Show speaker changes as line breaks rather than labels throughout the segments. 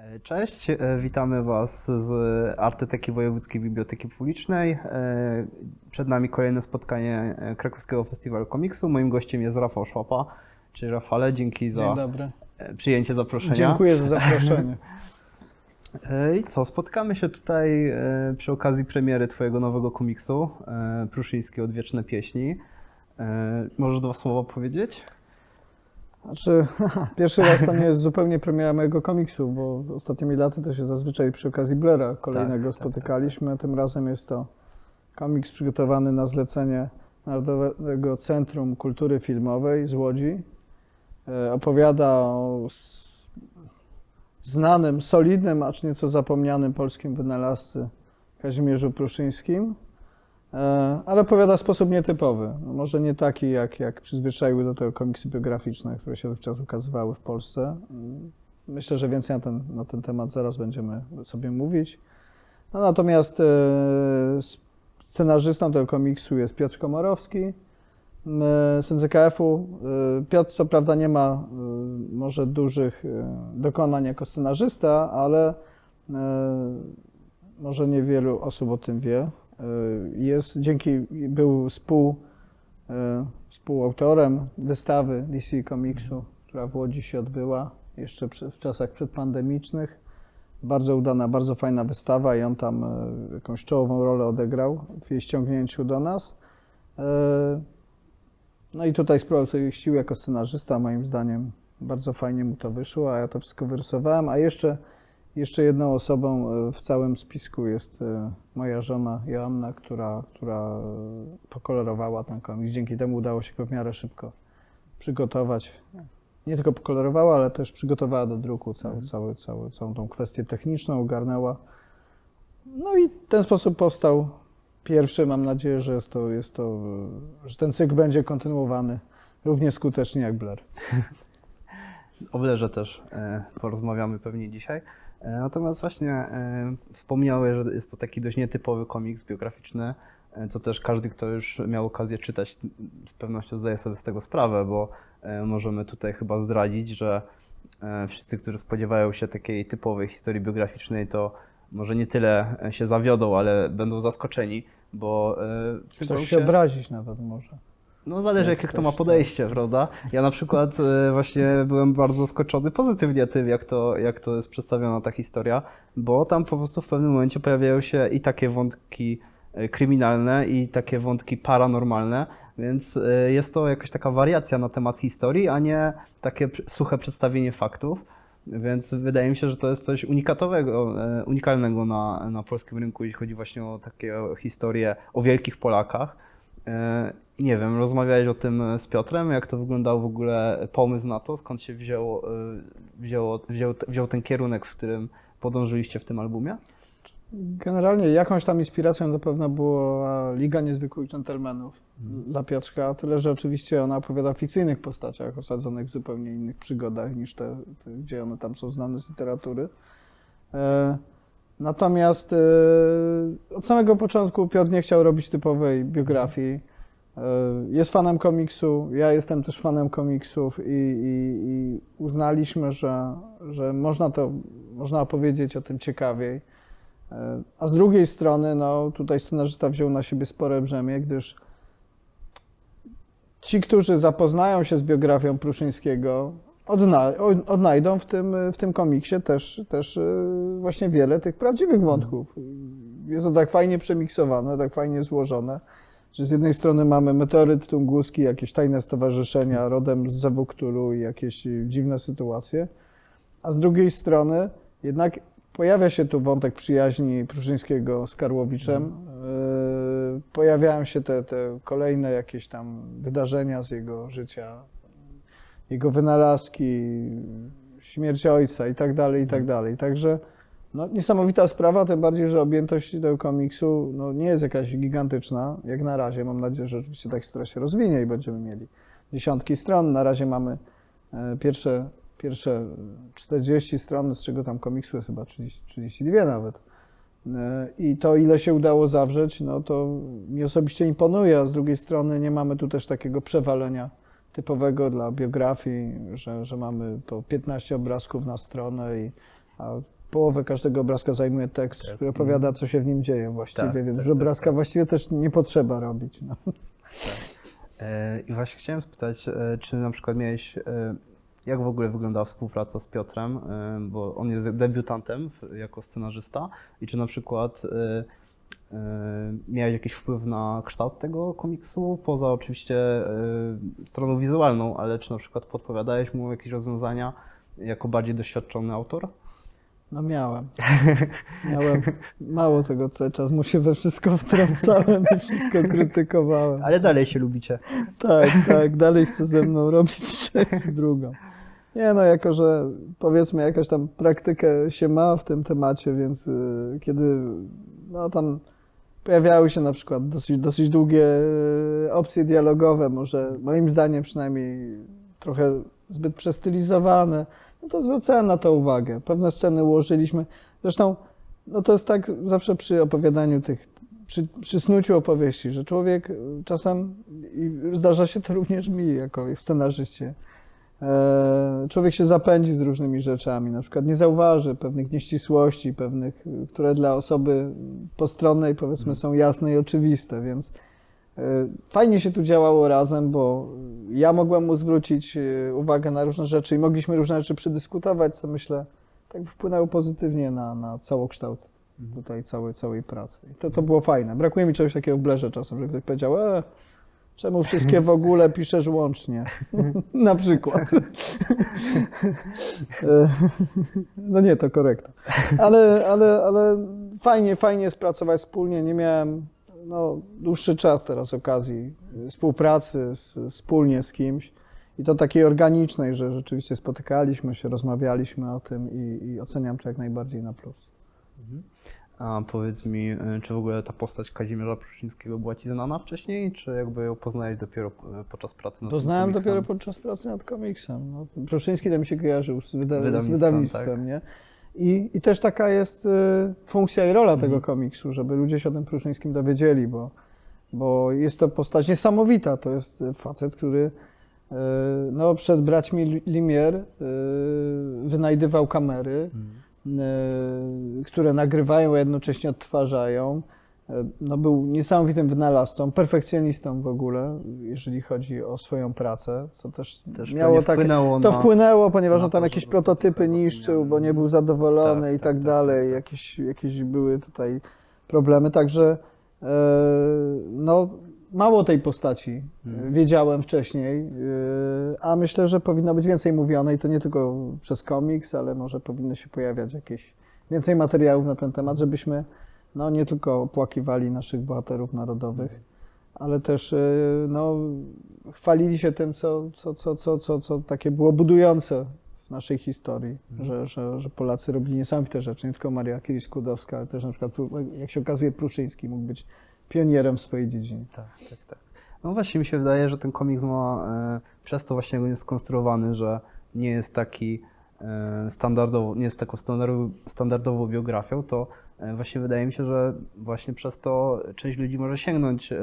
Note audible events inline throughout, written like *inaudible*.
E, Cześć, e, witamy Was z Artyteki Wojewódzkiej Biblioteki Publicznej. E, Przed nami kolejne spotkanie Krakowskiego Festiwalu Komiksu. Moim gościem jest Rafał Szłapa. Cześć Rafale, dzięki za przyjęcie zaproszenia.
Dziękuję za *laughs* zaproszenie.
I co, spotkamy się tutaj przy okazji premiery Twojego nowego komiksu, Pruszyńskie Odwieczne Pieśni. Możesz dwa słowa powiedzieć?
Znaczy, *laughs* pierwszy raz to nie jest zupełnie premiera mojego komiksu, bo ostatnimi laty to się zazwyczaj przy okazji Blera kolejnego
Tak, tak,
spotykaliśmy. Tym razem jest to komiks przygotowany na zlecenie Narodowego Centrum Kultury Filmowej z Łodzi. E, Opowiada o znanym, solidnym, acz nieco zapomnianym polskim wynalazcy Kazimierzu Pruszyńskim. E, ale opowiada w sposób nietypowy. No może nie taki, jak, jak przyzwyczaiły do tego komiksy biograficzne, które się dotychczas ukazywały w Polsce. Mm, Myślę, że więcej na ten, na ten temat zaraz będziemy sobie mówić. No, natomiast e, scenarzystą tego komiksu jest Piotr Komorowski m, z NZKF-u. E, Piotr co prawda nie ma e, może dużych e, dokonań jako scenarzysta, ale e, może niewielu osób o tym wie. E, Jest dzięki, był współ, e, współautorem wystawy DC Comicsu, która w Łodzi się odbyła jeszcze w czasach przedpandemicznych. Bardzo udana, bardzo fajna wystawa i on tam e, jakąś czołową rolę odegrał w jej ściągnięciu do nas. No i tutaj spróbował sobie sił jako scenarzysta, moim zdaniem bardzo fajnie mu to wyszło, a ja to wszystko wyrysowałem, a jeszcze jeszcze jedną osobą e, w całym spisku jest e, moja żona Joanna, która, która pokolorowała ten komiks. Dzięki temu udało się go w miarę szybko przygotować. Nie tylko pokolorowała, ale też przygotowała do druku cały, cały, cały, całą tą kwestię techniczną, ogarnęła. No i w ten sposób powstał pierwszy. Mam nadzieję, że, jest to, jest to, że ten cykl będzie kontynuowany równie skutecznie jak Blair. *laughs*
O Blerze też e, porozmawiamy pewnie dzisiaj. E, Natomiast właśnie e, wspomniałeś, że jest to taki dość nietypowy komiks biograficzny, co też każdy, kto już miał okazję czytać, z pewnością zdaje sobie z tego sprawę, bo możemy tutaj chyba zdradzić, że wszyscy, którzy spodziewają się takiej typowej historii biograficznej, to może nie tyle się zawiodą, ale będą zaskoczeni, bo w tym
się obrazić nawet może.
No zależy,
Jak
jakie kto ma
tak.
podejście, prawda? Ja na przykład e, właśnie byłem bardzo zaskoczony pozytywnie tym, jak to, jak to jest przedstawiona ta historia, bo tam po prostu w pewnym momencie pojawiają się i takie wątki e, kryminalne, i takie wątki paranormalne, więc e, jest to jakaś taka wariacja na temat historii, a nie takie suche przedstawienie faktów. Więc wydaje mi się, że to jest coś unikatowego, unikalnego na, na polskim rynku, jeśli chodzi właśnie o takie historie o wielkich Polakach. E, Nie wiem, rozmawiałeś o tym z Piotrem, jak to wyglądał w ogóle pomysł na to, skąd się e, wzięło, wziął, wziął ten kierunek, w którym podążyliście w tym albumie?
Generalnie jakąś tam inspiracją na pewno była Liga Niezwykłych Dżentelmenów dla Piotrka, tyle że oczywiście ona opowiada o fikcyjnych postaciach osadzonych w zupełnie innych przygodach niż te, te gdzie one tam są znane z literatury. E, natomiast e, od samego początku Piotr nie chciał robić typowej biografii. E, jest fanem komiksu, ja jestem też fanem komiksów i, i, i uznaliśmy, że, że można to, można opowiedzieć o tym ciekawiej. E, A z drugiej strony, no, tutaj scenarzysta wziął na siebie spore brzemię, gdyż ci, którzy zapoznają się z biografią Pruszyńskiego, odna odnajdą w tym, w tym komiksie też, też e, właśnie wiele tych prawdziwych wątków. Jest to tak fajnie przemiksowane, tak fajnie złożone, że z jednej strony mamy meteoryt tunguski, jakieś tajne stowarzyszenia rodem z Zawuktulu i jakieś e, dziwne sytuacje, a z drugiej strony jednak pojawia się tu wątek przyjaźni Pruszyńskiego z Karłowiczem. Yy, Pojawiają się te, te kolejne jakieś tam wydarzenia z jego życia, jego wynalazki, śmierć ojca i tak dalej, i tak dalej. Także no, niesamowita sprawa, tym bardziej, że objętość tego komiksu no, nie jest jakaś gigantyczna, jak na razie. Mam nadzieję, że oczywiście ta historia się rozwinie i będziemy mieli dziesiątki stron. Na razie mamy e, pierwsze, pierwsze 40 stron, z czego tam komiksu jest chyba 30, 32 nawet. E, I to, ile się udało zawrzeć, no to mi osobiście imponuje, a z drugiej strony nie mamy tu też takiego przewalenia typowego dla biografii, że, że mamy po 15 obrazków na stronę i a połowę każdego obrazka zajmuje tekst,
Tekst,
który opowiada, co się w nim dzieje właściwie,
Tak,
więc
tak,
że
tak,
obrazka
tak.
właściwie też nie potrzeba robić. No.
E, I właśnie chciałem spytać, e, czy na przykład miałeś, e, jak w ogóle wyglądała współpraca z Piotrem, bo on jest debiutantem jako scenarzysta i czy na przykład miałeś jakiś wpływ na kształt tego komiksu, poza oczywiście stroną wizualną, ale czy na przykład podpowiadałeś mu jakieś rozwiązania jako bardziej doświadczony autor?
No miałem. Miałem mało tego cały czas, mu się we wszystko wtrącałem i wszystko *laughs* krytykowałem.
Ale dalej się lubicie.
Tak, *laughs* tak, dalej chce ze mną robić *laughs* część drugą. Nie no, jako że powiedzmy jakaś tam praktykę się ma w tym temacie, więc y, kiedy no tam pojawiały się na przykład dosyć, dosyć długie y, opcje dialogowe, może moim zdaniem przynajmniej trochę zbyt przestylizowane, no to zwracałem na to uwagę. Pewne sceny ułożyliśmy. Zresztą no to jest tak zawsze przy opowiadaniu tych, przy, przy snuciu opowieści, że człowiek y, czasem, i zdarza się to również mi jako scenarzyście, e, człowiek się zapędzi z różnymi rzeczami, na przykład nie zauważy pewnych nieścisłości, pewnych, y, które dla osoby postronnej powiedzmy są jasne i oczywiste, więc fajnie się tu działało razem, bo ja mogłem mu zwrócić e, uwagę na różne rzeczy i mogliśmy różne rzeczy przedyskutować, co myślę tak wpłynęło pozytywnie na, na całokształt tutaj całej, całej pracy. I to, to było fajne. Brakuje mi czegoś takiego w blerze czasem, że ktoś powiedział, e, czemu wszystkie w ogóle piszesz łącznie? *laughs* *laughs* Na przykład. *laughs* E, no nie, to korekta. Ale, ale, ale fajnie, fajnie jest pracować wspólnie. Nie miałem no, dłuższy czas teraz okazji współpracy z, wspólnie z kimś. I to takiej organicznej, że rzeczywiście spotykaliśmy się, rozmawialiśmy o tym i, i oceniam to jak najbardziej na plus.
A powiedz mi, y, czy w ogóle ta postać Kazimierza Pruszyńskiego była Ci znana wcześniej, czy jakby ją poznałeś dopiero y, podczas pracy nad
Poznałem dopiero podczas pracy nad komiksem. No, Pruszyński to mi się kojarzył z, wyda- z
Wydawnictwem,
wydawnictwem,
tak.
nie? I, I też taka jest y, funkcja i rola tego komiksu, żeby ludzie się o tym Pruszyńskim dowiedzieli, bo, bo jest to postać niesamowita. To jest facet, który y, no, przed braćmi Limier y, wynajdywał kamery, y, które nagrywają, a jednocześnie odtwarzają. Y, No, był niesamowitym wynalazcą, perfekcjonistą w ogóle, jeżeli chodzi o swoją pracę, co też,
Też
miało takie,
wpłynęło
to
na...
wpłynęło, ponieważ on tam
to,
jakieś prototypy niszczył, bo nie był zadowolony
Tak,
i
tak,
tak
tak,
dalej.
tak, tak.
Jakieś, jakieś były tutaj problemy, także e, no, mało tej postaci
Mhm.
wiedziałem wcześniej, e, a myślę, że powinno być więcej mówione i to nie tylko przez komiks, ale może powinno się pojawiać jakieś więcej materiałów na ten temat, żebyśmy no, nie tylko opłakiwali naszych bohaterów narodowych, ale też e, no, chwalili się tym, co, co, co, co, co, co takie było budujące w naszej historii, że, że, że Polacy robili niesamowite rzeczy, nie tylko Maria Curie-Skłodowska, ale też na przykład, jak się okazuje, Pruszyński mógł być pionierem w swojej dziedzinie.
Tak, tak, tak. No właśnie mi się wydaje, że ten komiks ma e, przez to właśnie jest skonstruowany, że nie jest taki e, standardowo, nie jest taką standardowo, standardową biografią, to właśnie wydaje mi się, że właśnie przez to część ludzi może sięgnąć e,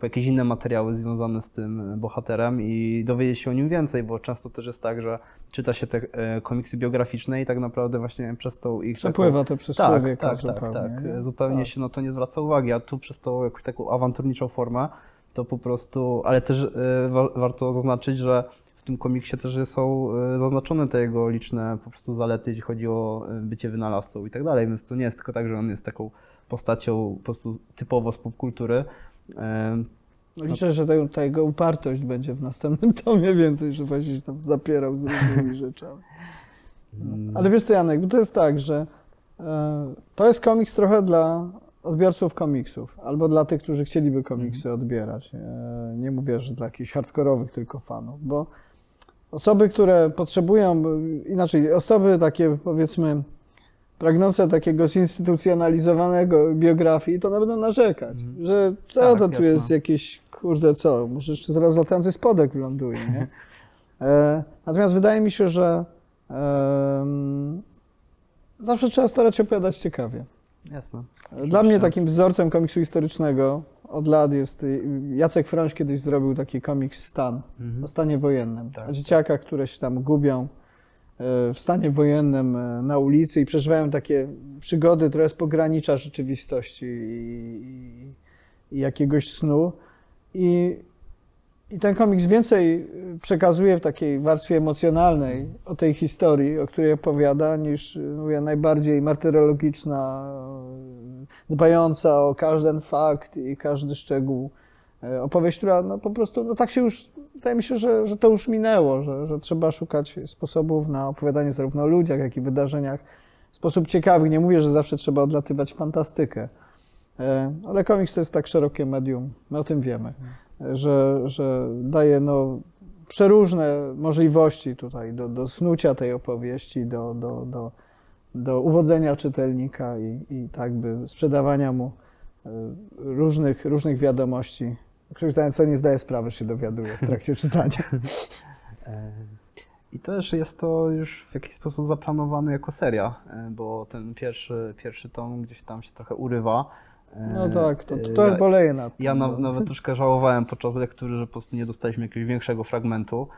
po jakieś inne materiały związane z tym bohaterem i dowiedzieć się o nim więcej, bo często też jest tak, że czyta się te e, komiksy biograficzne i tak naprawdę właśnie przez tą ich taką-
Przepływa to przez
tak,
człowieka
tak,
zupełnie.
tak, tak.
nie?
Zupełnie
Tak.
się na to nie zwraca uwagi, a tu przez tą jakąś taką awanturniczą formę, to po prostu, ale też e, wa- warto zaznaczyć, że tym komiksie też są e, zaznaczone te jego liczne po prostu zalety, jeśli chodzi o e, bycie wynalazcą i tak dalej, więc to nie jest tylko tak, że on jest taką postacią po prostu typowo z popkultury. E,
No liczę, że ta, ta jego upartość będzie w następnym *laughs* tomie więcej, że właśnie się tam zapierał z różnymi *laughs* rzeczami.
mm,
Ale wiesz co, Janek, bo to jest tak, że to jest komiks trochę dla odbiorców komiksów, albo dla tych, którzy chcieliby komiksy odbierać. E, nie mówię, że dla jakichś hardkorowych tylko fanów, bo osoby, które potrzebują, inaczej, osoby takie powiedzmy pragnące takiego zinstytucjonalizowanego biografii, to one będą narzekać,
Mhm.
że co
Tak,
to tu jest jakieś, kurde co, może jeszcze zaraz latający spodek wyląduje, nie? *laughs* E, natomiast wydaje mi się, że em, zawsze trzeba starać się opowiadać ciekawie.
jasne.
Dla mnie takim wzorcem komiksu historycznego od lat jest y, Jacek Frąś kiedyś zrobił taki komiks Stan
Mhm.
o stanie wojennym.
Tak.
O dzieciakach, które się tam gubią w stanie wojennym e, na ulicy i przeżywają takie przygody trochę z pogranicza rzeczywistości i, i, i jakiegoś snu. I, I ten komiks więcej przekazuje w takiej warstwie emocjonalnej o tej historii, o której opowiada, niż mówię, najbardziej martyrologiczna, dbająca o każdy fakt i każdy szczegół. E, opowieść, która no, po prostu, no tak się już, wydaje mi się, że, że to już minęło, że, że trzeba szukać sposobów na opowiadanie zarówno o ludziach, jak i wydarzeniach w sposób ciekawy. Nie mówię, że zawsze trzeba odlatywać w fantastykę, e, ale komiks to jest tak szerokie medium, my o tym wiemy, że, że daje no, przeróżne możliwości tutaj do, do snucia tej opowieści, do, do, do, do uwodzenia czytelnika i, i tak by sprzedawania mu e, różnych, różnych wiadomości których sobie nie zdaje sprawy, że się dowiaduje w trakcie *laughs* czytania.
E, I też jest to już w jakiś sposób zaplanowane jako seria, e, bo ten pierwszy, pierwszy tom gdzieś tam się trochę urywa.
No tak, to, to trochę boleje nad tym.
Ja
no.
nawet troszkę żałowałem podczas lektury, że po prostu nie dostaliśmy jakiegoś większego fragmentu.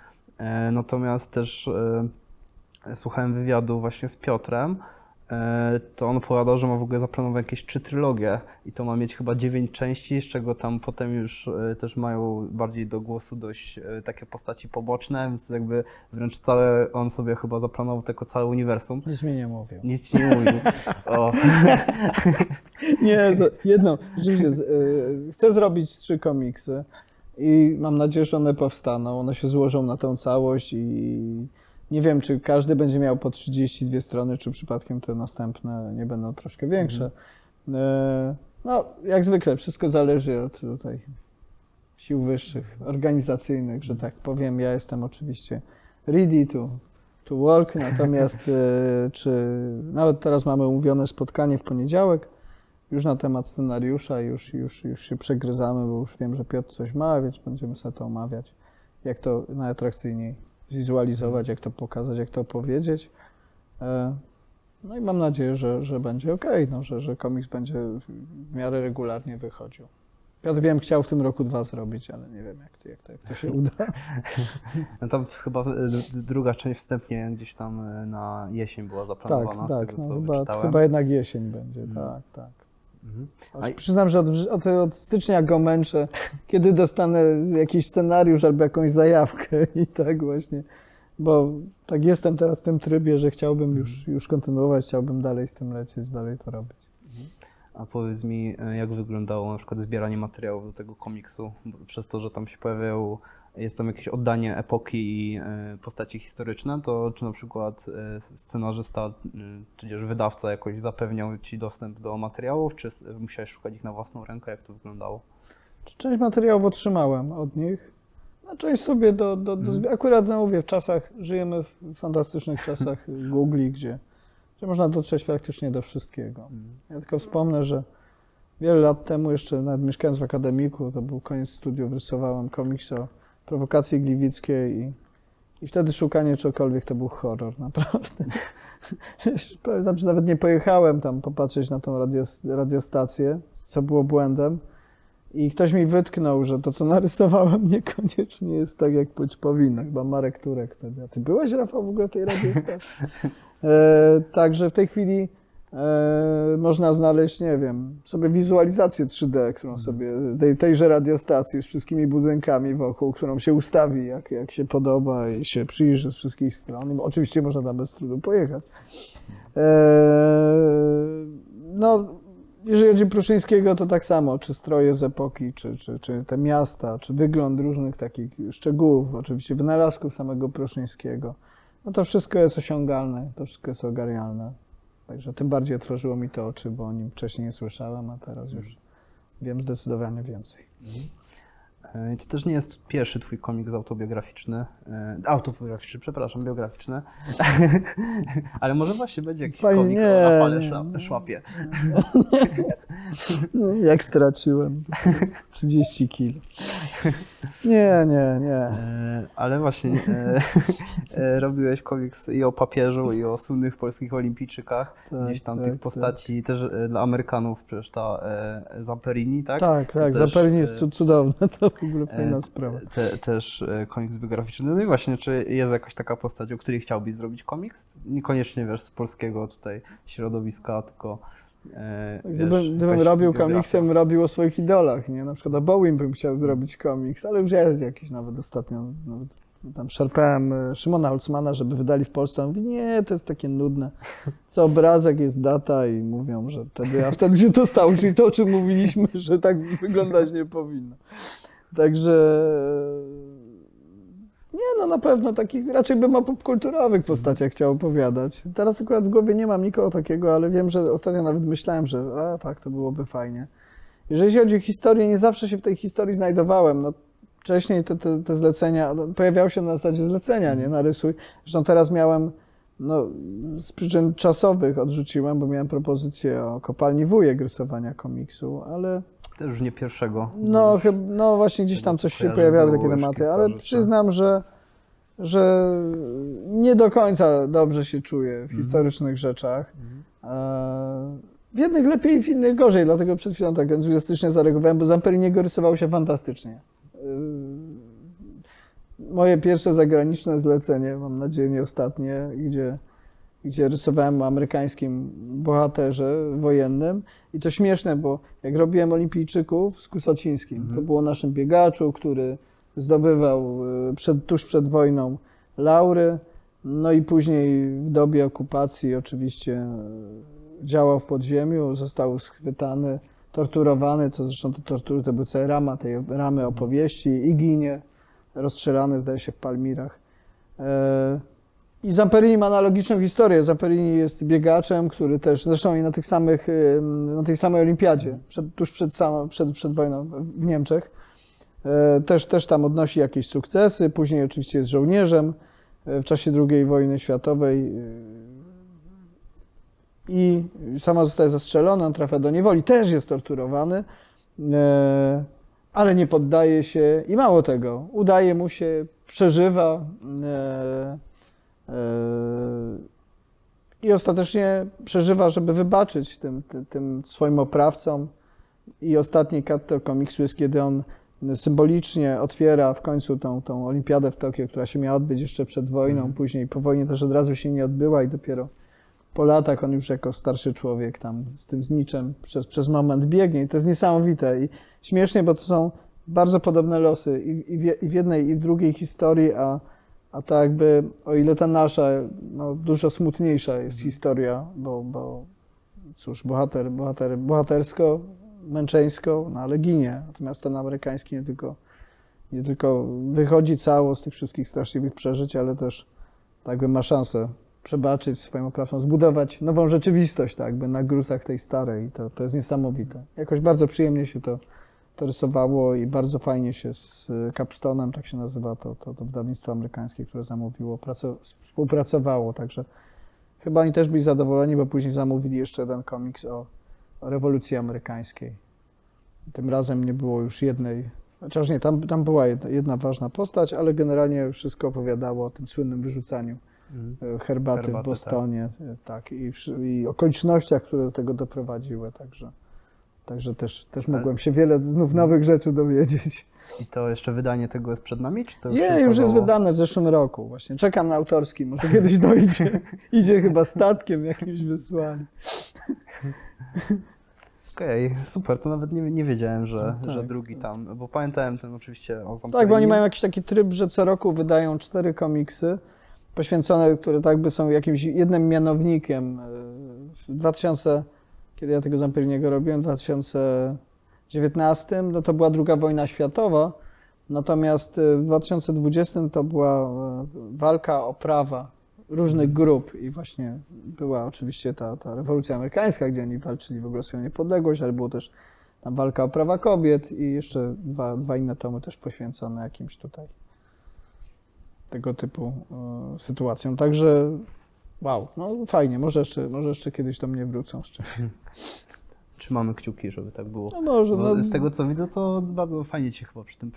Natomiast też słuchałem wywiadu właśnie z Piotrem, E, to on opowiadał, że ma w ogóle zaplanowane jakieś trzy trylogie i to ma mieć chyba dziewięć części, z czego tam potem już e, też mają bardziej do głosu dość e, takie postaci poboczne, więc jakby wręcz całe, on sobie chyba zaplanował tylko całe uniwersum.
Nic mi nie mówił.
Nic ci nie mówił. *laughs* O.
nie, *laughs* jedno, rzeczywiście, chcę zrobić trzy komiksy i mam nadzieję, że one powstaną, one się złożą na tą całość i nie wiem, czy każdy będzie miał po 32 strony, czy przypadkiem te następne nie będą troszkę większe. Mhm. No, jak zwykle, wszystko zależy od tutaj sił wyższych, organizacyjnych, że tak powiem. Ja jestem oczywiście ready to, to work, natomiast *laughs* e, czy nawet teraz mamy umówione spotkanie w poniedziałek już na temat scenariusza, już, już, już się przegryzamy, bo już wiem, że Piotr coś ma, więc będziemy sobie to omawiać, jak to najatrakcyjniej wizualizować, jak to pokazać, jak to opowiedzieć. E, no i mam nadzieję, że, że będzie ok, no, że, że komiks będzie w miarę regularnie wychodził. Piotr wiem, chciał w tym roku dwa zrobić, ale nie wiem, jak to, jak to, jak to się uda. *laughs*
No to chyba druga część wstępnie gdzieś tam e, na jesień była zaplanowana.
Tak, tak,
tego,
no, chyba, chyba jednak jesień będzie, hmm. tak, tak. Mhm. A... Przyznam, że od, od, od, stycznia go męczę, kiedy dostanę jakiś scenariusz albo jakąś zajawkę *laughs* i tak właśnie, bo tak jestem teraz w tym trybie, że chciałbym już, mhm. już kontynuować, chciałbym dalej z tym lecieć, dalej to robić. Mhm.
A powiedz mi, e, jak wyglądało na przykład zbieranie materiałów do tego komiksu, przez to, że tam się pojawiają jest tam jakieś oddanie epoki i e, postaci historyczne, to czy na przykład e, scenarzysta, tudzież wydawca jakoś zapewniał Ci dostęp do materiałów, czy musiałeś szukać ich na własną rękę? Jak to wyglądało?
Część materiałów otrzymałem od nich, a część sobie do... do, do hmm. Akurat, no mówię, w czasach, żyjemy w fantastycznych czasach *laughs* Google, gdzie, gdzie można dotrzeć praktycznie do wszystkiego. Hmm. Ja tylko wspomnę, że wiele lat temu, jeszcze nawet mieszkając w akademiku, to był koniec studiów, rysowałem komiks o prowokacje gliwickie i, i wtedy szukanie czegokolwiek to był horror, naprawdę. *laughs* Pamiętam, że nawet nie pojechałem tam popatrzeć na tą radiostację, co było błędem. I ktoś mi wytknął, że to, co narysowałem, *laughs* niekoniecznie jest tak, jak być powinno. Chyba Marek Turek wtedy. A ty byłeś, Rafał, w ogóle tej *laughs* radiostacji? E, także w tej chwili e, można znaleźć, nie wiem, sobie wizualizację 3D, którą mhm. sobie, tej, tejże radiostacji z wszystkimi budynkami wokół, którą się ustawi, jak, jak się podoba i się przyjrzy z wszystkich stron. Oczywiście można tam bez trudu pojechać. E, no, jeżeli chodzi o Pruszyńskiego, to tak samo, czy stroje z epoki, czy, czy, czy te miasta, czy wygląd różnych takich szczegółów, oczywiście wynalazków samego Pruszyńskiego. No to wszystko jest osiągalne, to wszystko jest ogarnialne. Także tym bardziej otworzyło mi to oczy, bo o nim wcześniej nie słyszałem, a teraz już wiem zdecydowanie więcej.
E, to też nie jest pierwszy twój komiks autobiograficzny, e, autobiograficzny, przepraszam, biograficzny, *laughs* ale może właśnie będzie jakiś Fajnie, komiks nie, o Rafale Szłapie.
No, *laughs* *laughs* jak straciłem? To jest 30 kilo. Nie, nie, nie.
E, ale właśnie e, e, robiłeś komiks i o papieżu, i o słynnych polskich olimpijczykach.
Tak,
Gdzieś tam
tak,
tych
tak.
postaci też e, dla Amerykanów, przecież ta e, Zamperini, tak?
Tak, tak,
też,
Zaperini jest
e,
cud- cudowne, to w ogóle fajna sprawa.
Te, też komiks biograficzny. No i właśnie, czy jest jakaś taka postać, o której chciałbyś zrobić komiks? Niekoniecznie, wiesz, z polskiego tutaj środowiska, tylko e, wiesz,
Gdybym, gdybym robił komiksem, robił o swoich idolach, nie? Na przykład o Bowie bym chciał zrobić komiks, ale już jest jakiś nawet ostatnio, nawet tam szarpałem e, Szymona Holzmana, żeby wydali w Polsce, on mówi, nie, to jest takie nudne. Co obrazek jest data i mówią, że wtedy, a wtedy się to stało, czyli to, o czym mówiliśmy, że tak wyglądać nie powinno. Także nie, no na pewno takich, raczej bym o popkulturowych postaciach chciał opowiadać. Teraz akurat w głowie nie mam nikogo takiego, ale wiem, że ostatnio nawet myślałem, że a tak, to byłoby fajnie. Jeżeli chodzi o historię, nie zawsze się w tej historii znajdowałem. No, wcześniej te, te, te zlecenia, no, pojawiały się na zasadzie zlecenia, nie, narysuj. Zresztą teraz miałem, no z przyczyn czasowych odrzuciłem, bo miałem propozycję o kopalni wujek rysowania komiksu, ale
Też już nie pierwszego.
no, chyb, no właśnie gdzieś tam coś się pojawiały takie tematy, ale przyznam, że, że nie do końca dobrze się czuję w historycznych rzeczach. E, W jednych lepiej, w innych gorzej, dlatego przed chwilą tak entuzjastycznie zareagowałem, bo Zamperiniego rysował się fantastycznie. E, Moje pierwsze zagraniczne zlecenie, mam nadzieję nie ostatnie, gdzie, gdzie rysowałem o amerykańskim bohaterze wojennym. I to śmieszne, bo jak robiłem olimpijczyków z Kusocińskim, to było naszym biegaczu, który zdobywał e, przed, tuż przed wojną laury, no i później w dobie okupacji oczywiście e, działał w podziemiu, został schwytany, torturowany, co zresztą te tortury to były cała rama tej ramy opowieści i ginie, rozstrzelany zdaje się w Palmirach. I Zamperini ma analogiczną historię. Zamperini jest biegaczem, który też, zresztą i na tych samych, na tej samej olimpiadzie, przed, tuż przed, przed, przed wojną w Niemczech, e, też, też tam odnosi jakieś sukcesy, później oczywiście jest żołnierzem e, w czasie II wojny światowej e, i sama zostaje zastrzelony, on trafia do niewoli, też jest torturowany, ale nie poddaje się i mało tego, udaje mu się, przeżywa i ostatecznie przeżywa, żeby wybaczyć tym, tym, tym swoim oprawcom. I ostatni kat tego komiksu jest, kiedy on symbolicznie otwiera w końcu tą, tą olimpiadę w Tokio, która się miała odbyć jeszcze przed wojną, później po wojnie też od razu się nie odbyła i dopiero po latach on już jako starszy człowiek tam z tym zniczem przez, przez moment biegnie. I to jest niesamowite i śmiesznie, bo to są bardzo podobne losy i, i, w, i w jednej i w drugiej historii, a, a tak jakby o ile ta nasza no, dużo smutniejsza jest historia, bo, bo cóż, bohater, bohater, bohatersko, męczeńsko, no ale ginie, natomiast ten amerykański nie tylko, nie tylko wychodzi cało z tych wszystkich straszliwych przeżyć, ale też tak jakby ma szansę przebaczyć swoim oprawcom, zbudować nową rzeczywistość, tak jakby na gruzach tej starej. I to, to jest niesamowite. Jakoś bardzo przyjemnie się to, to rysowało i bardzo fajnie się z y, Capstone'em, tak się nazywa to, to, to wydawnictwo amerykańskie, które zamówiło, praco, współpracowało, także chyba oni też byli zadowoleni, bo później zamówili jeszcze jeden komiks o, o rewolucji amerykańskiej. Tym razem nie było już jednej, chociaż nie, tam, tam była jedna, jedna ważna postać, ale generalnie wszystko opowiadało o tym słynnym wyrzucaniu e, herbaty,
Herbaty,
w Bostonie, e, tak, i, i okolicznościach, które do tego doprowadziły, także, także też, też mogłem się wiele znów nowych rzeczy dowiedzieć.
I to jeszcze wydanie tego jest przed nami? Czy to już
Nie,
się
już jest wydane w zeszłym roku właśnie, czekam na autorski, może kiedyś dojdzie, *laughs* idzie chyba statkiem jakimś wysłali.
Okej, super, to nawet nie, nie wiedziałem, że,
No tak.
że drugi tam, bo pamiętałem ten oczywiście o Zamperini.
Tak, bo oni mają jakiś taki tryb, że co roku wydają cztery komiksy poświęcone, które tak by są jakimś jednym mianownikiem. E, W 2000, kiedy ja tego Zamperiniego robiłem, w 2019, no to była druga wojna światowa, natomiast e, w 2020 to była e, walka o prawa różnych grup i właśnie była oczywiście ta, ta rewolucja amerykańska, gdzie oni walczyli w ogóle o swoją niepodległość, ale było też tam walka o prawa kobiet i jeszcze dwa, dwa inne tomy też poświęcone jakimś tutaj tego typu e, sytuacjom. Także wow, no fajnie, może jeszcze, może jeszcze kiedyś do mnie wrócą z czymś.
Trzymamy kciuki, żeby tak było.
No może, no,
z tego co widzę, to bardzo fajnie ci chyba przy tym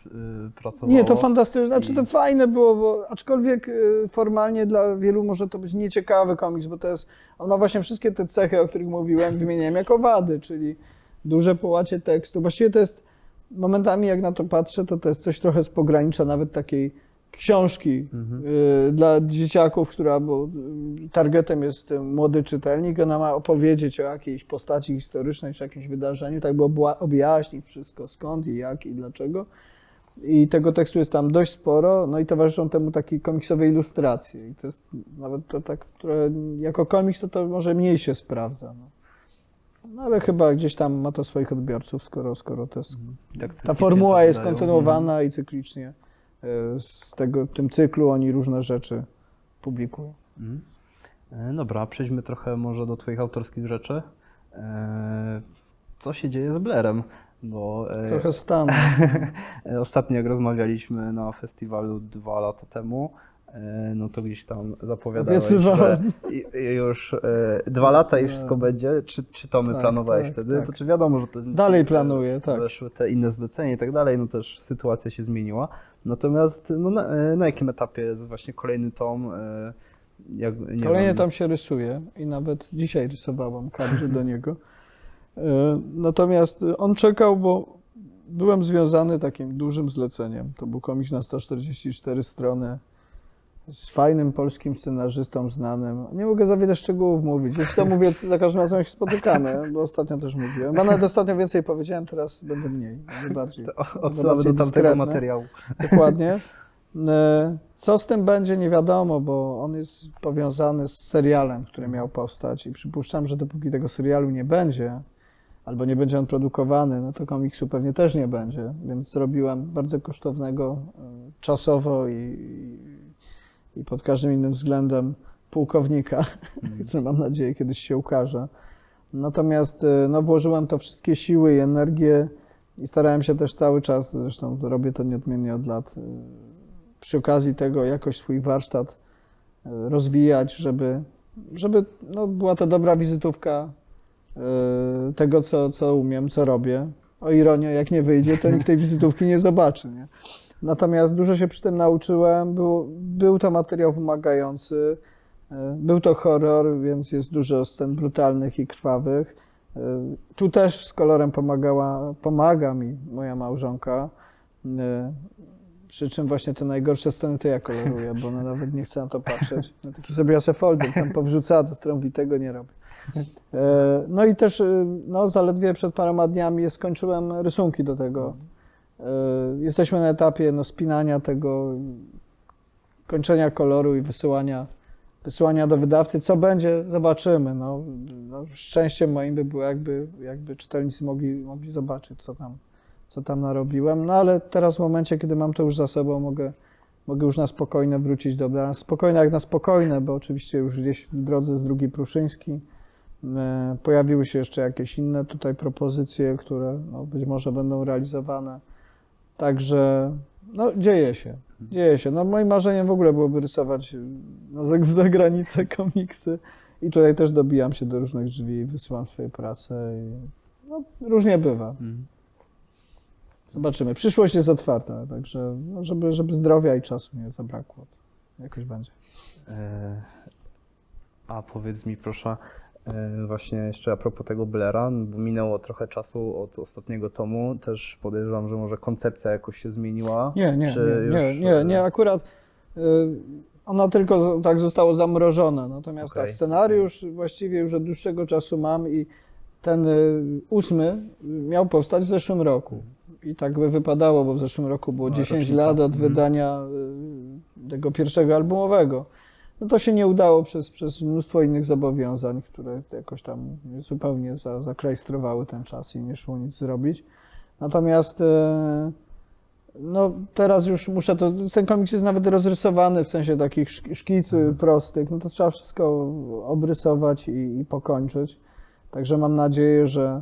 y, pracowało.
Nie, to fantastyczne. Znaczy to fajne było, bo aczkolwiek y, formalnie dla wielu może to być nieciekawy komiks, bo to jest, on ma właśnie wszystkie te cechy, o których mówiłem, wymieniałem jako wady, czyli duże połacie tekstu. Właściwie to jest, momentami jak na to patrzę, to to jest coś trochę z pogranicza nawet takiej książki
Mhm.
y, dla dzieciaków, która, bo y, targetem jest y, młody czytelnik, ona ma opowiedzieć o jakiejś postaci historycznej czy jakimś wydarzeniu, tak by objaśnić wszystko, skąd i jak i dlaczego. I tego tekstu jest tam dość sporo, no i towarzyszą temu takie komiksowe ilustracje. I to jest nawet to tak, które jako komiks to, to może mniej się sprawdza. No. No ale chyba gdzieś tam ma to swoich odbiorców, skoro, skoro to jest,
Tak
ta formuła jest kontynuowana i cyklicznie z tego, tym cyklu oni różne rzeczy publikują.
E, Dobra, przejdźmy trochę może do Twoich autorskich rzeczy. E, Co się dzieje z Blairem? Bo e,
Trochę stan.
e, *laughs* ostatnio jak rozmawialiśmy na festiwalu dwa lata temu, e, no to gdzieś tam zapowiadałeś, że już e, dwa lata i wszystko będzie. Czy, czy to my
Tak,
planowałeś
tak,
wtedy?
tak.
To czy wiadomo, że to
Dalej planuję, tak.
weszły te inne zlecenia i tak dalej, no też sytuacja się zmieniła. Natomiast no, na, e, na jakim etapie jest właśnie kolejny tom? e, Jak, nie
Kolejnie
wiem,
tam się rysuje i nawet dzisiaj rysowałam kadry do *laughs* niego. E, Natomiast on czekał, bo byłem związany takim dużym zleceniem. To był komiks na 144 strony z fajnym polskim scenarzystą znanym. Nie mogę za wiele szczegółów mówić. Jeśli to mówię za każdym razem, jak się spotykamy, bo ostatnio też mówiłem. Bo nawet ostatnio więcej powiedziałem, teraz będę mniej, będę bardziej.
Odsyłamy do tamtego materiału.
Dokładnie. E, Co z tym będzie, nie wiadomo, bo on jest powiązany z serialem, który miał powstać i przypuszczam, że dopóki tego serialu nie będzie, albo nie będzie on produkowany, no to komiksu pewnie też nie będzie, więc zrobiłem bardzo kosztownego e, czasowo i, i pod każdym innym względem pułkownika, *laughs* który mam nadzieję kiedyś się ukaże. Natomiast e, no, włożyłem to wszystkie siły i energię i starałem się też cały czas, zresztą robię to nieodmiennie od lat, y, przy okazji tego jakoś swój warsztat y, rozwijać, żeby, żeby no, była to dobra wizytówka tego, co, co umiem, co robię. O ironia, jak nie wyjdzie, to nikt tej wizytówki nie zobaczy. Nie? Natomiast dużo się przy tym nauczyłem. Był, był to materiał wymagający. y, Był to horror, więc jest dużo scen brutalnych i krwawych. Y, Tu też z kolorem pomagała, pomaga mi moja małżonka. Y, Przy czym właśnie te najgorsze sceny to ja koloruję, bo ona nawet nie chce na to patrzeć. *laughs* No taki zrobiła sobie folder, tam powrzucała, to trąbitego nie robię. E, No i też no, zaledwie przed paroma dniami skończyłem rysunki do tego. E, Jesteśmy na etapie no, spinania tego, kończenia koloru i wysyłania, wysyłania do wydawcy. Co będzie, zobaczymy. No, no, szczęściem moim by było, jakby, jakby czytelnicy mogli, mogli zobaczyć, co tam, co tam narobiłem. No ale teraz w momencie, kiedy mam to już za sobą, mogę, mogę już na spokojne wrócić do Blara. Spokojne jak na spokojne, bo oczywiście już gdzieś w drodze z drugi Pruszyński. E, Pojawiły się jeszcze jakieś inne tutaj propozycje, które no, być może będą realizowane. Także no, dzieje się, dzieje się. No, moim marzeniem w ogóle byłoby rysować y, na zagranicę *laughs* komiksy i tutaj też dobijam się do różnych drzwi i wysyłam swoje prace. I, no, różnie bywa.
Mhm.
Zobaczymy. Przyszłość jest otwarta, także no, żeby, żeby zdrowia i czasu nie zabrakło. Jakoś będzie.
E, A powiedz mi proszę, właśnie jeszcze a propos tego Blaira, bo minęło trochę czasu od ostatniego tomu, też podejrzewam, że może koncepcja jakoś się zmieniła.
Nie, nie, nie, nie,
już,
nie,
e,
nie, akurat y, ona tylko tak zostało zamrożone, natomiast tak, scenariusz właściwie już od dłuższego czasu mam i ten ósmy miał powstać w zeszłym roku. I tak by wypadało, bo w zeszłym roku było
No,
10
rocznica.
lat od
Mhm.
wydania tego pierwszego albumowego. No to się nie udało przez, przez mnóstwo innych zobowiązań, które jakoś tam zupełnie za, zaklejstrowały ten czas i nie szło nic zrobić. Natomiast e, no, teraz już muszę to. Ten komiks jest nawet rozrysowany w sensie takich szk- szkicy prostych. No to trzeba wszystko obrysować i, i pokończyć. Także mam nadzieję, że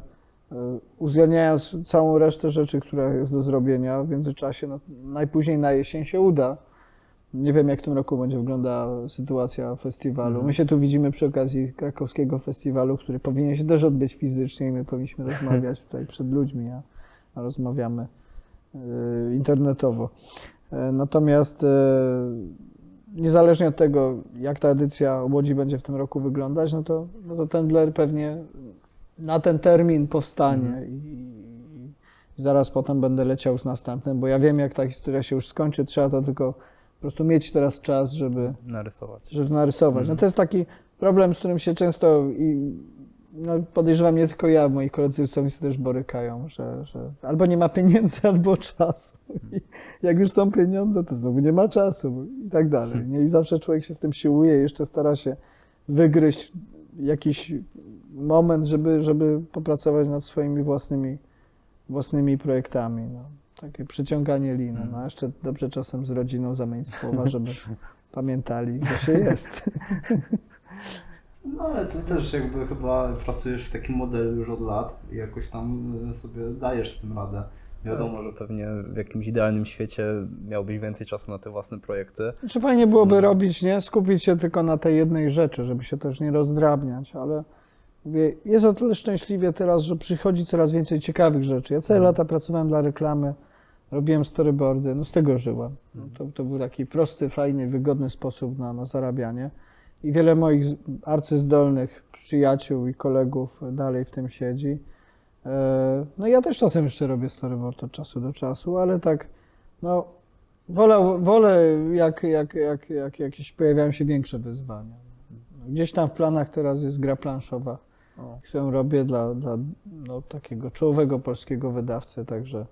e, uwzględniając całą resztę rzeczy, która jest do zrobienia w międzyczasie, no, najpóźniej na jesień się uda. Nie wiem, jak w tym roku będzie wyglądała sytuacja festiwalu.
Mhm.
My się tu widzimy przy okazji krakowskiego festiwalu, który powinien się też odbyć fizycznie i my powinniśmy *laughs* rozmawiać tutaj przed ludźmi, a, a rozmawiamy e, internetowo. E, Natomiast e, niezależnie od tego, jak ta edycja Łodzi będzie w tym roku wyglądać, no to, no to ten Blair pewnie na ten termin powstanie
Mhm.
i zaraz potem będę leciał z następnym, bo ja wiem, jak ta historia się już skończy, trzeba to tylko po prostu mieć teraz czas, żeby,
Narysować.
żeby narysować. No
Mhm.
to jest taki problem, z którym się często i no podejrzewam nie tylko ja, moi koledzy rysownicy też borykają, że, że albo nie ma pieniędzy, *laughs* albo czasu. I jak już są pieniądze, to znowu nie ma czasu i tak dalej. *laughs* Nie? I zawsze człowiek się z tym siłuje, jeszcze stara się wygryźć jakiś moment, żeby, żeby popracować nad swoimi własnymi, własnymi projektami. No. Takie przyciąganie liny. No, a jeszcze dobrze czasem z rodziną zamienić słowa, *laughs* żeby pamiętali, że się jest.
No ale ty też jakby chyba pracujesz w takim modelu już od lat i jakoś tam y, sobie dajesz z tym radę. Wiadomo, że pewnie w jakimś idealnym świecie miałbyś więcej czasu na te własne projekty.
Czy fajnie byłoby
Mhm.
robić, nie? Skupić się tylko na tej jednej rzeczy, żeby się też nie rozdrabniać, ale mówię, jest o tyle szczęśliwie teraz, że przychodzi coraz więcej ciekawych rzeczy. Ja całe
Mhm.
lata pracowałem dla reklamy, robiłem storyboardy, no z tego żyłem. No, to, to był taki prosty, fajny, wygodny sposób na, na zarabianie. I wiele moich arcyzdolnych przyjaciół i kolegów dalej w tym siedzi. E, No ja też czasem jeszcze robię storyboard od czasu do czasu, ale tak, no wolę, wolę jak, jak, jak, jak jakieś pojawiają się większe wyzwania. Gdzieś tam w planach teraz jest gra planszowa,
O.
którą robię dla, dla no, takiego czołowego polskiego wydawcy, także,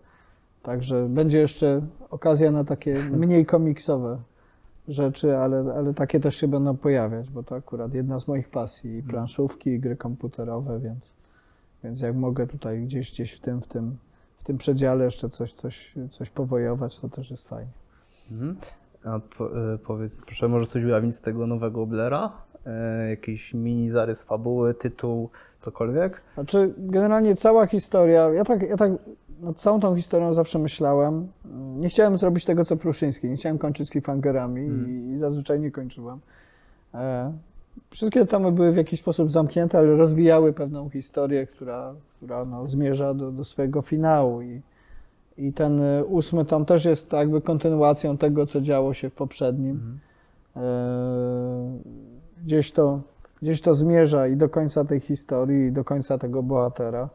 także będzie jeszcze okazja na takie mniej komiksowe rzeczy, ale, ale takie też się będą pojawiać, bo to akurat jedna z moich pasji, i planszówki, i gry komputerowe, więc, więc jak mogę tutaj gdzieś, gdzieś w tym, w tym, w tym przedziale jeszcze coś, coś, coś powojować, to też jest fajnie.
Mhm. A po, y, powiedz, proszę, może coś ujawnić z tego nowego Blera? E, jakiś mini zarys fabuły, tytuł, cokolwiek?
Znaczy, generalnie cała historia, ja tak, ja tak nad całą tą historią zawsze myślałem. Nie chciałem zrobić tego, co Pruszyński, nie chciałem kończyć z cliffhangerami
Mm.
i, zazwyczaj nie kończyłem. E, wszystkie tomy były w jakiś sposób zamknięte, ale rozwijały pewną historię, która, która no, zmierza do, do swojego finału. I, I ten e, ósmy tom też jest jakby kontynuacją tego, co działo się w poprzednim. E, gdzieś to, gdzieś to zmierza i do końca tej historii, i do końca tego bohatera.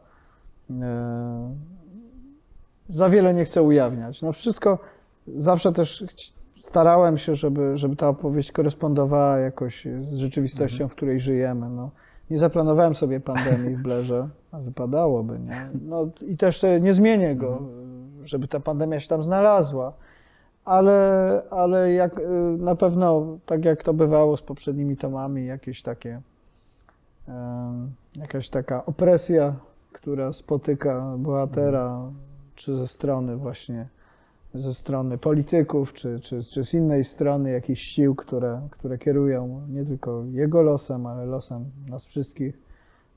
E, Za wiele nie chcę ujawniać. No wszystko, zawsze też starałem się, żeby, żeby ta opowieść korespondowała jakoś z rzeczywistością, w której żyjemy. No, nie zaplanowałem sobie pandemii w Blerze, a wypadałoby, nie? No, I też nie zmienię go, żeby ta pandemia się tam znalazła ale, ale jak, y, na pewno, tak jak to bywało z poprzednimi tomami, jakieś takie, jakaś taka opresja, która spotyka bohatera, czy ze strony właśnie, ze strony polityków, czy, czy, czy z innej strony jakichś sił, które, które kierują nie tylko jego losem, ale losem nas wszystkich.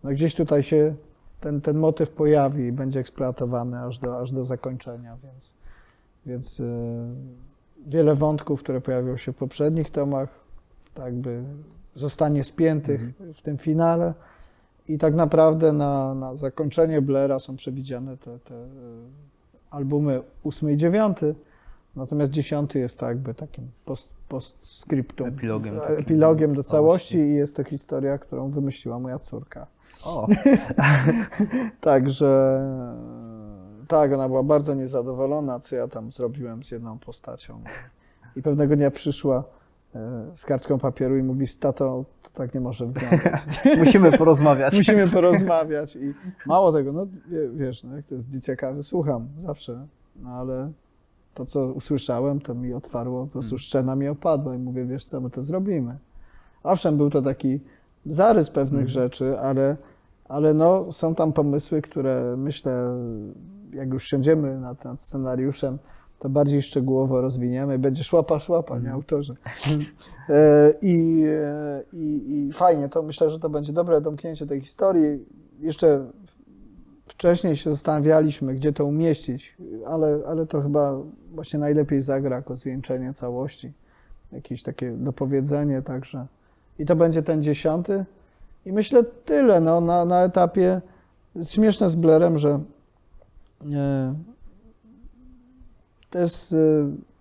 No gdzieś tutaj się ten, ten motyw pojawi i będzie eksploatowany aż do, aż do zakończenia, więc więc y, wiele wątków, które pojawią się w poprzednich tomach, tak by zostanie spiętych w tym finale. I tak naprawdę na, na zakończenie Blaira są przewidziane te, te y, albumy 8 i 9. Natomiast 10 jest tak jakby takim post, postscriptum.
Epilogiem takim
Epilogiem do całości i jest to historia, którą wymyśliła moja córka.
O, *laughs*
Także tak, ona była bardzo niezadowolona, co ja tam zrobiłem z jedną postacią. I pewnego dnia przyszła e, z kartką papieru i mówi, tato, to tak nie może wyglądać. *laughs*
musimy porozmawiać. *laughs*
Musimy porozmawiać. I mało tego, no wie- wiesz, no, jak to jest dzieciakawy, słucham zawsze, no ale to, co usłyszałem, to mi otwarło, po prostu szczena mi opadła i mówię, wiesz co, my to zrobimy. Owszem, był to taki zarys pewnych rzeczy, ale, ale no, są tam pomysły, które myślę, jak już siądziemy nad, nad scenariuszem, to bardziej szczegółowo rozwiniemy. Będzie szłapa, szłapa, nie autorze. E, I, e, i, I fajnie, to myślę, że to będzie dobre domknięcie tej historii. Jeszcze wcześniej się zastanawialiśmy, gdzie to umieścić, ale, ale to chyba właśnie najlepiej zagra jako zwieńczenie całości. jakieś takie dopowiedzenie, także. I to będzie ten dziesiąty. I myślę tyle, no, na, na etapie. Śmieszne z Blairem, że e, to jest e,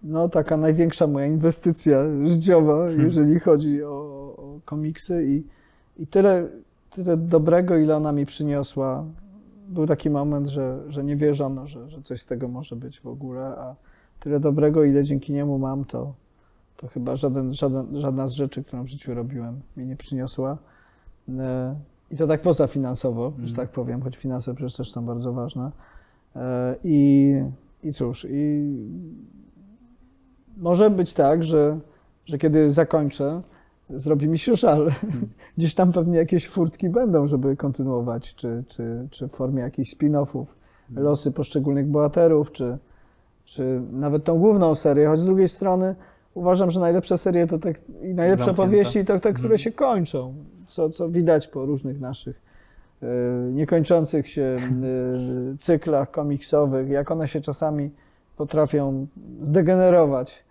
no, taka największa moja inwestycja życiowa,
Hmm.
jeżeli chodzi o, o komiksy i, i tyle, tyle dobrego, ile ona mi przyniosła. Był taki moment, że, że nie wierzono, że, że coś z tego może być w ogóle, a tyle dobrego, ile dzięki niemu mam, to, to chyba żaden, żaden, żadna z rzeczy, którą w życiu robiłem, mi nie przyniosła. E, I to tak poza finansowo, że
Mhm.
tak powiem, choć finanse przecież też są bardzo ważne. E, I, i cóż, i może być tak, że, że kiedy zakończę, zrobi mi się żal. *laughs* Gdzieś tam pewnie jakieś furtki będą, żeby kontynuować, czy, czy, czy w formie jakichś spin-offów, losy poszczególnych bohaterów, czy, czy nawet tą główną serię, choć z drugiej strony uważam, że najlepsze serie to tak, i najlepsze
Zamknięte.
powieści to te, które
Mhm.
się kończą, co, co widać po różnych naszych niekończących się e, cyklach komiksowych, jak one się czasami potrafią zdegenerować,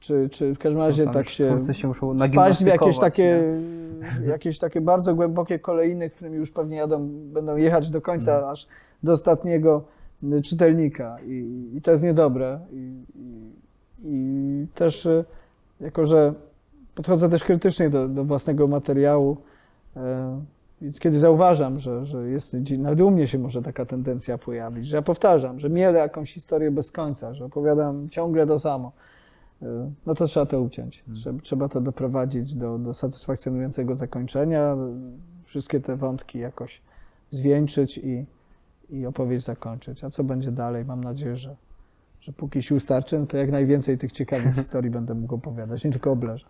czy, czy w każdym razie
Tam
tak się
się muszą
wpaść w jakieś takie,
nie?
jakieś takie bardzo głębokie kolejny, którymi już pewnie jadą, będą jechać do końca,
Mhm.
aż do ostatniego czytelnika. I, i to jest niedobre. I, i, i też, jako że podchodzę też krytycznie do, do własnego materiału, e, więc kiedy zauważam, że, że jest, nawet u mnie się może taka tendencja pojawić, że ja powtarzam, że mielę jakąś historię bez końca, że opowiadam ciągle to samo, e, no to trzeba to uciąć. Trzeba, trzeba to doprowadzić do, do satysfakcjonującego zakończenia, wszystkie te wątki jakoś zwieńczyć i, i opowieść zakończyć. A co będzie dalej? Mam nadzieję, że, że póki sił starczy, no to jak najwięcej tych ciekawych *laughs* historii będę mógł opowiadać, nie tylko o Blairze.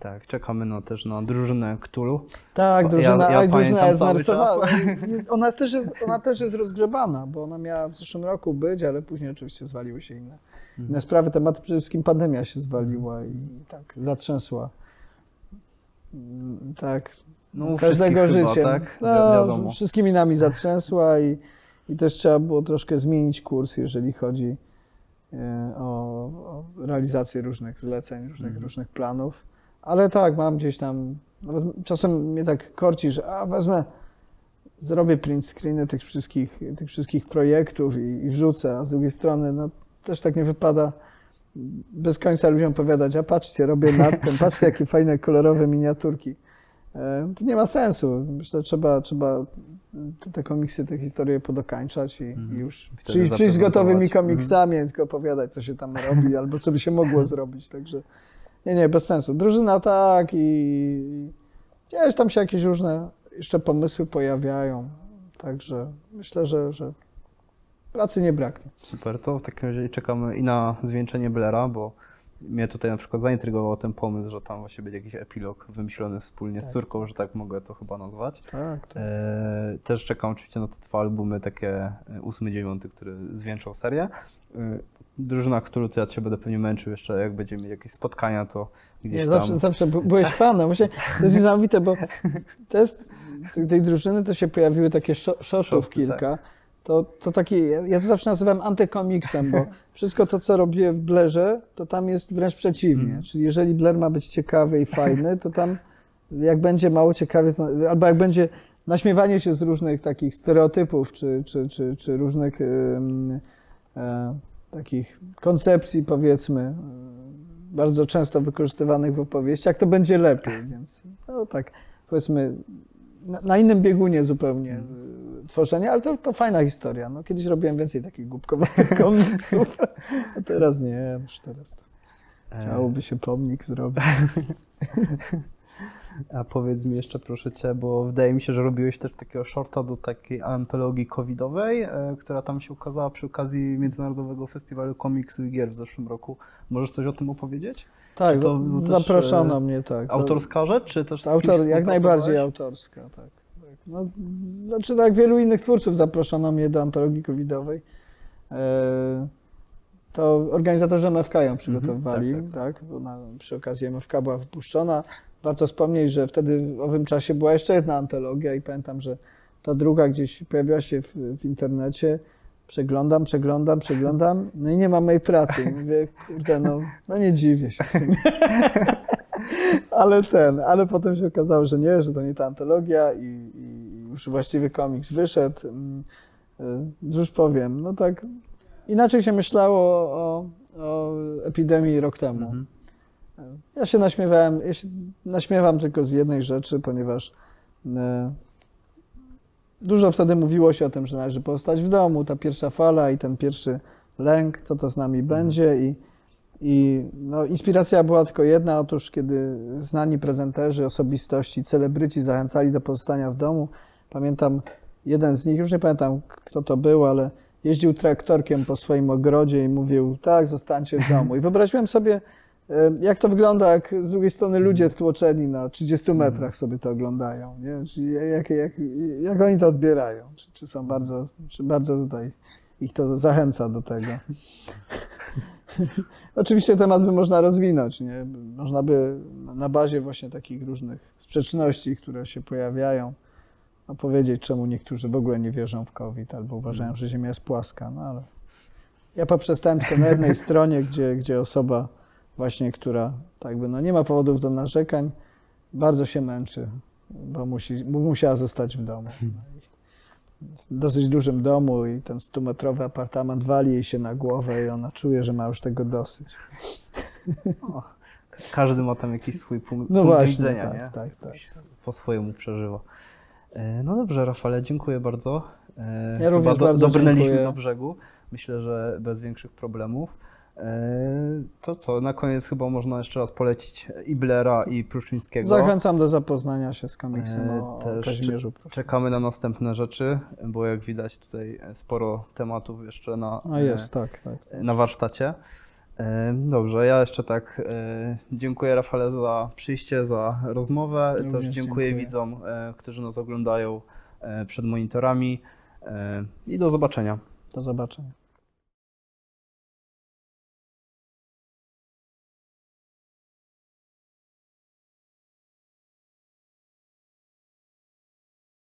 Tak, czekamy no, też na drużynę Cthulhu.
Tak, drużyna,
ja
ja, drużyna jest narysowana. *laughs* Ona też, jest, ona też jest rozgrzebana, bo ona miała w zeszłym roku być, ale później oczywiście zwaliły się inne,
Mhm.
inne sprawy. Tematy przede wszystkim pandemia się zwaliła i tak zatrzęsła. Mm, Tak,
No,
każdego
chyba,
życiem.
tak?
No, wszystkimi nami zatrzęsła i, i też trzeba było troszkę zmienić kurs, jeżeli chodzi e, o, o realizację różnych zleceń, różnych,
Mhm.
różnych planów. Ale tak, mam gdzieś tam, czasem mnie tak korci, że a wezmę, zrobię print screeny tych wszystkich, tych wszystkich projektów i, i wrzucę, a z drugiej strony no, też tak nie wypada bez końca ludziom opowiadać, a patrzcie, robię nad tym, patrzcie jakie *laughs* fajne kolorowe miniaturki. E, To nie ma sensu. Myślę, że trzeba, trzeba te, te komiksy, te historie podokańczać i,
Mhm.
i już przyjść, przyjść z gotowymi
zaprezentować.
komiksami, nie tylko opowiadać, co się tam robi, albo co by się mogło zrobić. Także nie, nie, bez sensu. Drużyna tak i, gdzieś tam się jakieś różne jeszcze pomysły pojawiają. Także myślę, że, że pracy nie braknie.
Super, to w takim razie czekamy i na zwieńczenie Blaira, bo mnie tutaj na przykład zaintrygował ten pomysł, że tam właśnie będzie jakiś epilog wymyślony wspólnie z
Tak.
córką, że tak mogę to chyba nazwać.
Tak, tak.
E, też czekam oczywiście na te dwa albumy, takie e, ósmy, dziewiąty, który zwieńczą serię. E, drużyna, którą to ja cię będę pewnie męczył jeszcze, jak będziemy mieli jakieś spotkania, to gdzieś
Nie,
tam...
zawsze, zawsze by- byłeś fanem. Właśnie to jest niesamowite, bo to jest, tej- drużyny to się pojawiły takie shortów
Shorty,
kilka. To, to taki, ja to zawsze nazywam antykomiksem, bo *laughs* wszystko to, co robię w Blerze, to tam jest wręcz przeciwnie.
Mhm.
Czyli jeżeli Blair ma być ciekawy i fajny, to tam jak będzie mało ciekawy, to, albo jak będzie naśmiewanie się z różnych takich stereotypów, czy, czy, czy, czy różnych e, takich koncepcji, powiedzmy, e, bardzo często wykorzystywanych w opowieściach, to będzie lepiej, więc no tak, powiedzmy, na, innym biegunie zupełnie y, tworzenia, ale to, to fajna historia. No, kiedyś robiłem więcej takich głupkowatych *laughs* komiksów, a teraz nie, już teraz to
E,
chciałoby się pomnik zrobić. *laughs*
A powiedz mi jeszcze proszę Cię, bo wydaje mi się, że robiłeś też takiego shorta do takiej antologii covidowej, e, która tam się ukazała przy okazji Międzynarodowego Festiwalu Komiksu i Gier w zeszłym roku. Możesz coś o tym opowiedzieć?
Tak,
Czy to
za-
też,
zaproszono
e,
mnie, tak.
Autorska rzecz, czy też
Autor, jak najbardziej autorska, tak. tak. No, znaczy, tak jak wielu innych twórców zaproszono mnie do antologii covidowej. E, to organizatorzy MFK ją przygotowywali,
tak,
tak,
tak,
bo na, przy okazji MFK była wypuszczona. Warto wspomnieć, że wtedy w owym czasie była jeszcze jedna antologia i pamiętam, że ta druga gdzieś pojawiła się w, w internecie Przeglądam, przeglądam, przeglądam, no i nie ma mojej pracy. Mówię, kurde, no, no nie dziwię się w *laughs* ale ten, ale potem się okazało, że nie, że to nie ta antologia i, i już właściwy komiks wyszedł. Mm, y, Już powiem, no tak, inaczej się myślało o, o epidemii rok temu.
Mhm.
Ja się naśmiewałem, ja się naśmiewam tylko z jednej rzeczy, ponieważ e, dużo wtedy mówiło się o tym, że należy pozostać w domu, ta pierwsza fala i ten pierwszy lęk, co to z nami będzie i, i no, inspiracja była tylko jedna, otóż kiedy znani prezenterzy, osobistości, celebryci zachęcali do pozostania w domu, pamiętam jeden z nich, już nie pamiętam kto to był, ale jeździł traktorkiem po swoim ogrodzie i mówił, tak, zostańcie w domu. I wyobraziłem sobie, Jak to wygląda, jak z drugiej strony ludzie stłoczeni na 30 metrach sobie to oglądają, nie? Czyli jak, jak, jak oni to odbierają? Czy, czy są bardzo, czy bardzo tutaj ich to zachęca do tego? *laughs* Oczywiście temat by można rozwinąć, nie? Można by na bazie właśnie takich różnych sprzeczności, które się pojawiają, opowiedzieć, czemu niektórzy w ogóle nie wierzą w COVID albo uważają, że Ziemia jest płaska, no ale ja poprzestałem tylko na jednej *laughs* stronie, gdzie, gdzie osoba właśnie, która tak by no nie ma powodów do narzekań, bardzo się męczy, bo musi, musiała zostać w domu. No i W dosyć dużym domu i ten 100-metrowy apartament wali jej się na głowę i ona czuje, że ma już tego dosyć. *laughs*
Każdy ma tam jakiś swój punkt,
No
punkt
właśnie,
widzenia,
tak,
nie?
tak, tak.
Po swojemu przeżywa. E, No dobrze, Rafale, dziękuję bardzo. E,
Ja również
chyba
bardzo
dobrnęliśmy
dziękuję.
do brzegu. Myślę, że bez większych problemów. E, To co, na koniec chyba można jeszcze raz polecić Iblera i Pruszyńskiego.
Zachęcam do zapoznania się z komiksem
E,
o,
też
Kazimierzu.
Czekamy na następne rzeczy, bo jak widać tutaj sporo tematów jeszcze na,
No jest, tak, tak.
na warsztacie. E, Dobrze, ja jeszcze tak e, dziękuję Rafale za przyjście, za rozmowę.
Również
Też dziękuję,
dziękuję.
widzom, e, którzy nas oglądają e, przed monitorami e, i do zobaczenia.
Do zobaczenia.